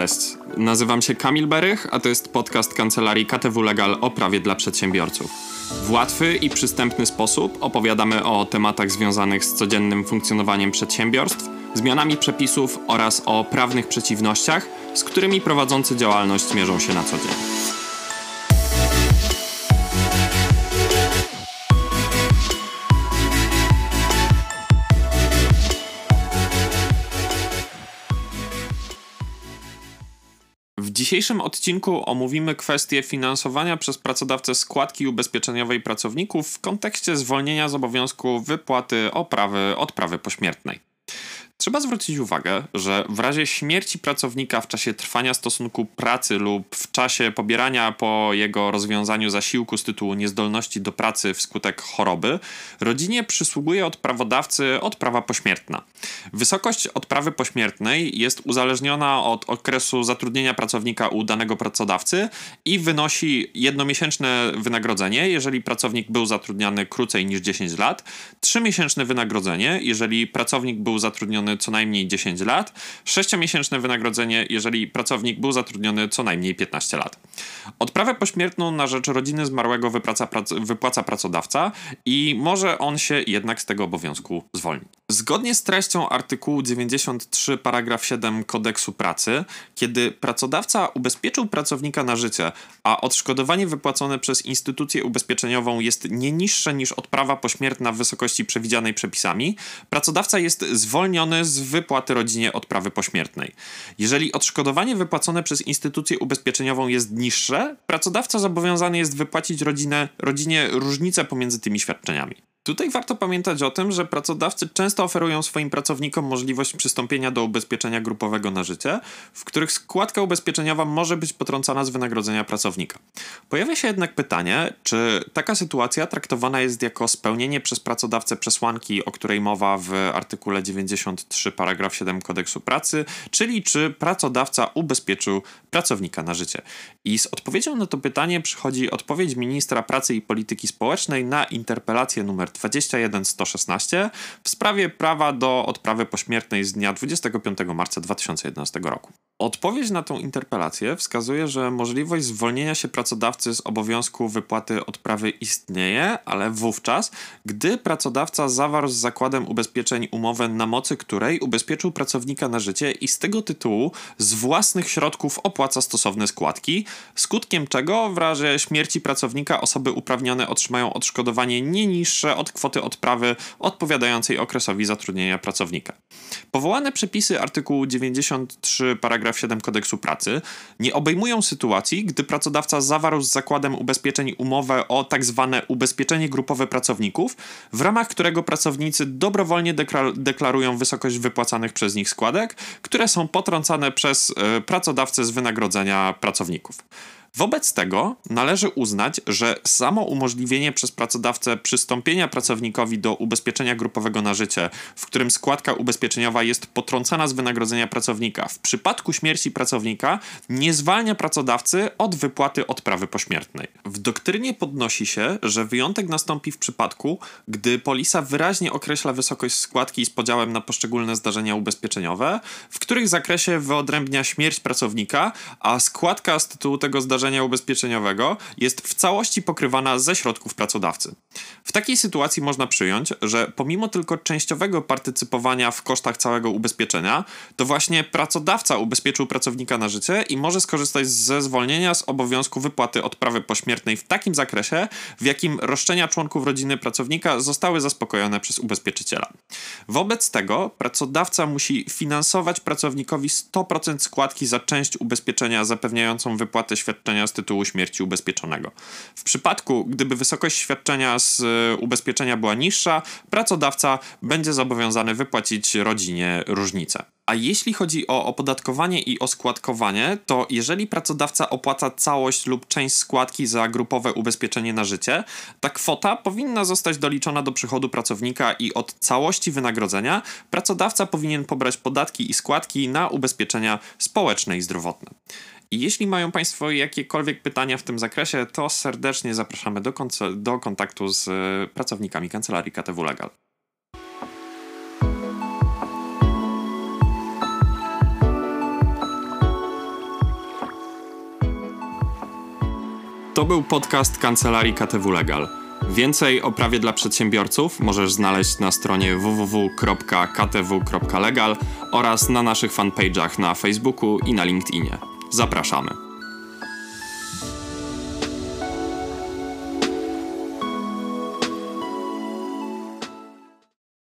Cześć, nazywam się Kamil Berych, a to jest podcast kancelarii KTW Legal o prawie dla przedsiębiorców. W łatwy i przystępny sposób opowiadamy o tematach związanych z codziennym funkcjonowaniem przedsiębiorstw, zmianami przepisów oraz o prawnych przeciwnościach, z którymi prowadzący działalność mierzą się na co dzień. Dzisiejszym odcinku omówimy kwestię finansowania przez pracodawcę składki ubezpieczeniowej pracowników w kontekście zwolnienia z obowiązku wypłaty oprawy odprawy pośmiertnej. Trzeba zwrócić uwagę, że w razie śmierci pracownika w czasie trwania stosunku pracy lub w czasie pobierania po jego rozwiązaniu zasiłku z tytułu niezdolności do pracy wskutek choroby, rodzinie przysługuje od prawodawcy odprawa pośmiertna. Wysokość odprawy pośmiertnej jest uzależniona od okresu zatrudnienia pracownika u danego pracodawcy i wynosi jednomiesięczne wynagrodzenie, jeżeli pracownik był zatrudniany krócej niż 10 lat, trzymiesięczne wynagrodzenie, jeżeli pracownik był zatrudniony zatrudniony co najmniej 10 lat, 6-miesięczne wynagrodzenie, jeżeli pracownik był zatrudniony co najmniej 15 lat. Odprawę pośmiertną na rzecz rodziny zmarłego wypłaca, wypłaca pracodawca i może on się jednak z tego obowiązku zwolnić. Zgodnie z treścią artykułu 93 paragraf 7 kodeksu pracy, kiedy pracodawca ubezpieczył pracownika na życie, a odszkodowanie wypłacone przez instytucję ubezpieczeniową jest nie niższe niż odprawa pośmiertna w wysokości przewidzianej przepisami, pracodawca jest zwolniony z wypłaty rodzinie odprawy pośmiertnej. Jeżeli odszkodowanie wypłacone przez instytucję ubezpieczeniową jest niższe, pracodawca zobowiązany jest wypłacić rodzinę, rodzinie różnicę pomiędzy tymi świadczeniami. Tutaj warto pamiętać o tym, że pracodawcy często oferują swoim pracownikom możliwość przystąpienia do ubezpieczenia grupowego na życie, w których składka ubezpieczeniowa może być potrącana z wynagrodzenia pracownika. Pojawia się jednak pytanie, czy taka sytuacja traktowana jest jako spełnienie przez pracodawcę przesłanki, o której mowa w artykule 93 paragraf 7 kodeksu pracy, czyli czy pracodawca ubezpieczył pracownika na życie. I z odpowiedzią na to pytanie przychodzi odpowiedź ministra pracy i polityki społecznej na interpelację numer 21116 w sprawie prawa do odprawy pośmiertnej z dnia 25 marca 2011 roku. Odpowiedź na tą interpelację wskazuje, że możliwość zwolnienia się pracodawcy z obowiązku wypłaty odprawy istnieje, ale wówczas, gdy pracodawca zawarł z zakładem ubezpieczeń umowę, na mocy której ubezpieczył pracownika na życie i z tego tytułu z własnych środków opłaca stosowne składki, skutkiem czego w razie śmierci pracownika osoby uprawnione otrzymają odszkodowanie nie niższe od kwoty odprawy odpowiadającej okresowi zatrudnienia pracownika. Powołane przepisy artykułu 93 paragraf 7 kodeksu pracy nie obejmują sytuacji, gdy pracodawca zawarł z zakładem ubezpieczeń umowę o tak zwane ubezpieczenie grupowe pracowników, w ramach którego pracownicy dobrowolnie deklarują wysokość wypłacanych przez nich składek, które są potrącane przez y, pracodawcę z wynagrodzenia pracowników. Wobec tego należy uznać, że samo umożliwienie przez pracodawcę przystąpienia pracownikowi do ubezpieczenia grupowego na życie, w którym składka ubezpieczeniowa jest potrącana z wynagrodzenia pracownika, w przypadku śmierci pracownika nie zwalnia pracodawcy od wypłaty odprawy pośmiertnej. W doktrynie podnosi się, że wyjątek nastąpi w przypadku, gdy polisa wyraźnie określa wysokość składki z podziałem na poszczególne zdarzenia ubezpieczeniowe, w których zakresie wyodrębnia śmierć pracownika, a składka z tytułu tego zdarzenia zdarzenia ubezpieczeniowego jest w całości pokrywana ze środków pracodawcy. W takiej sytuacji można przyjąć, że pomimo tylko częściowego partycypowania w kosztach całego ubezpieczenia, to właśnie pracodawca ubezpieczył pracownika na życie i może skorzystać ze zwolnienia z obowiązku wypłaty odprawy pośmiertnej w takim zakresie, w jakim roszczenia członków rodziny pracownika zostały zaspokojone przez ubezpieczyciela. Wobec tego pracodawca musi finansować pracownikowi 100% składki za część ubezpieczenia zapewniającą wypłatę świadczenia świadczenia z tytułu śmierci ubezpieczonego. W przypadku, gdyby wysokość świadczenia z e, ubezpieczenia była niższa, pracodawca będzie zobowiązany wypłacić rodzinie różnicę. A jeśli chodzi o opodatkowanie i oskładkowanie, to jeżeli pracodawca opłaca całość lub część składki za grupowe ubezpieczenie na życie, ta kwota powinna zostać doliczona do przychodu pracownika i od całości wynagrodzenia pracodawca powinien pobrać podatki i składki na ubezpieczenia społeczne i zdrowotne. I jeśli mają Państwo jakiekolwiek pytania w tym zakresie, to serdecznie zapraszamy do, do kontaktu z e, pracownikami kancelarii KTW Legal. To był podcast kancelarii KTW Legal. Więcej o prawie dla przedsiębiorców możesz znaleźć na stronie www.ktw.legal oraz na naszych fanpage'ach na Facebooku i na LinkedInie. Zapraszamy.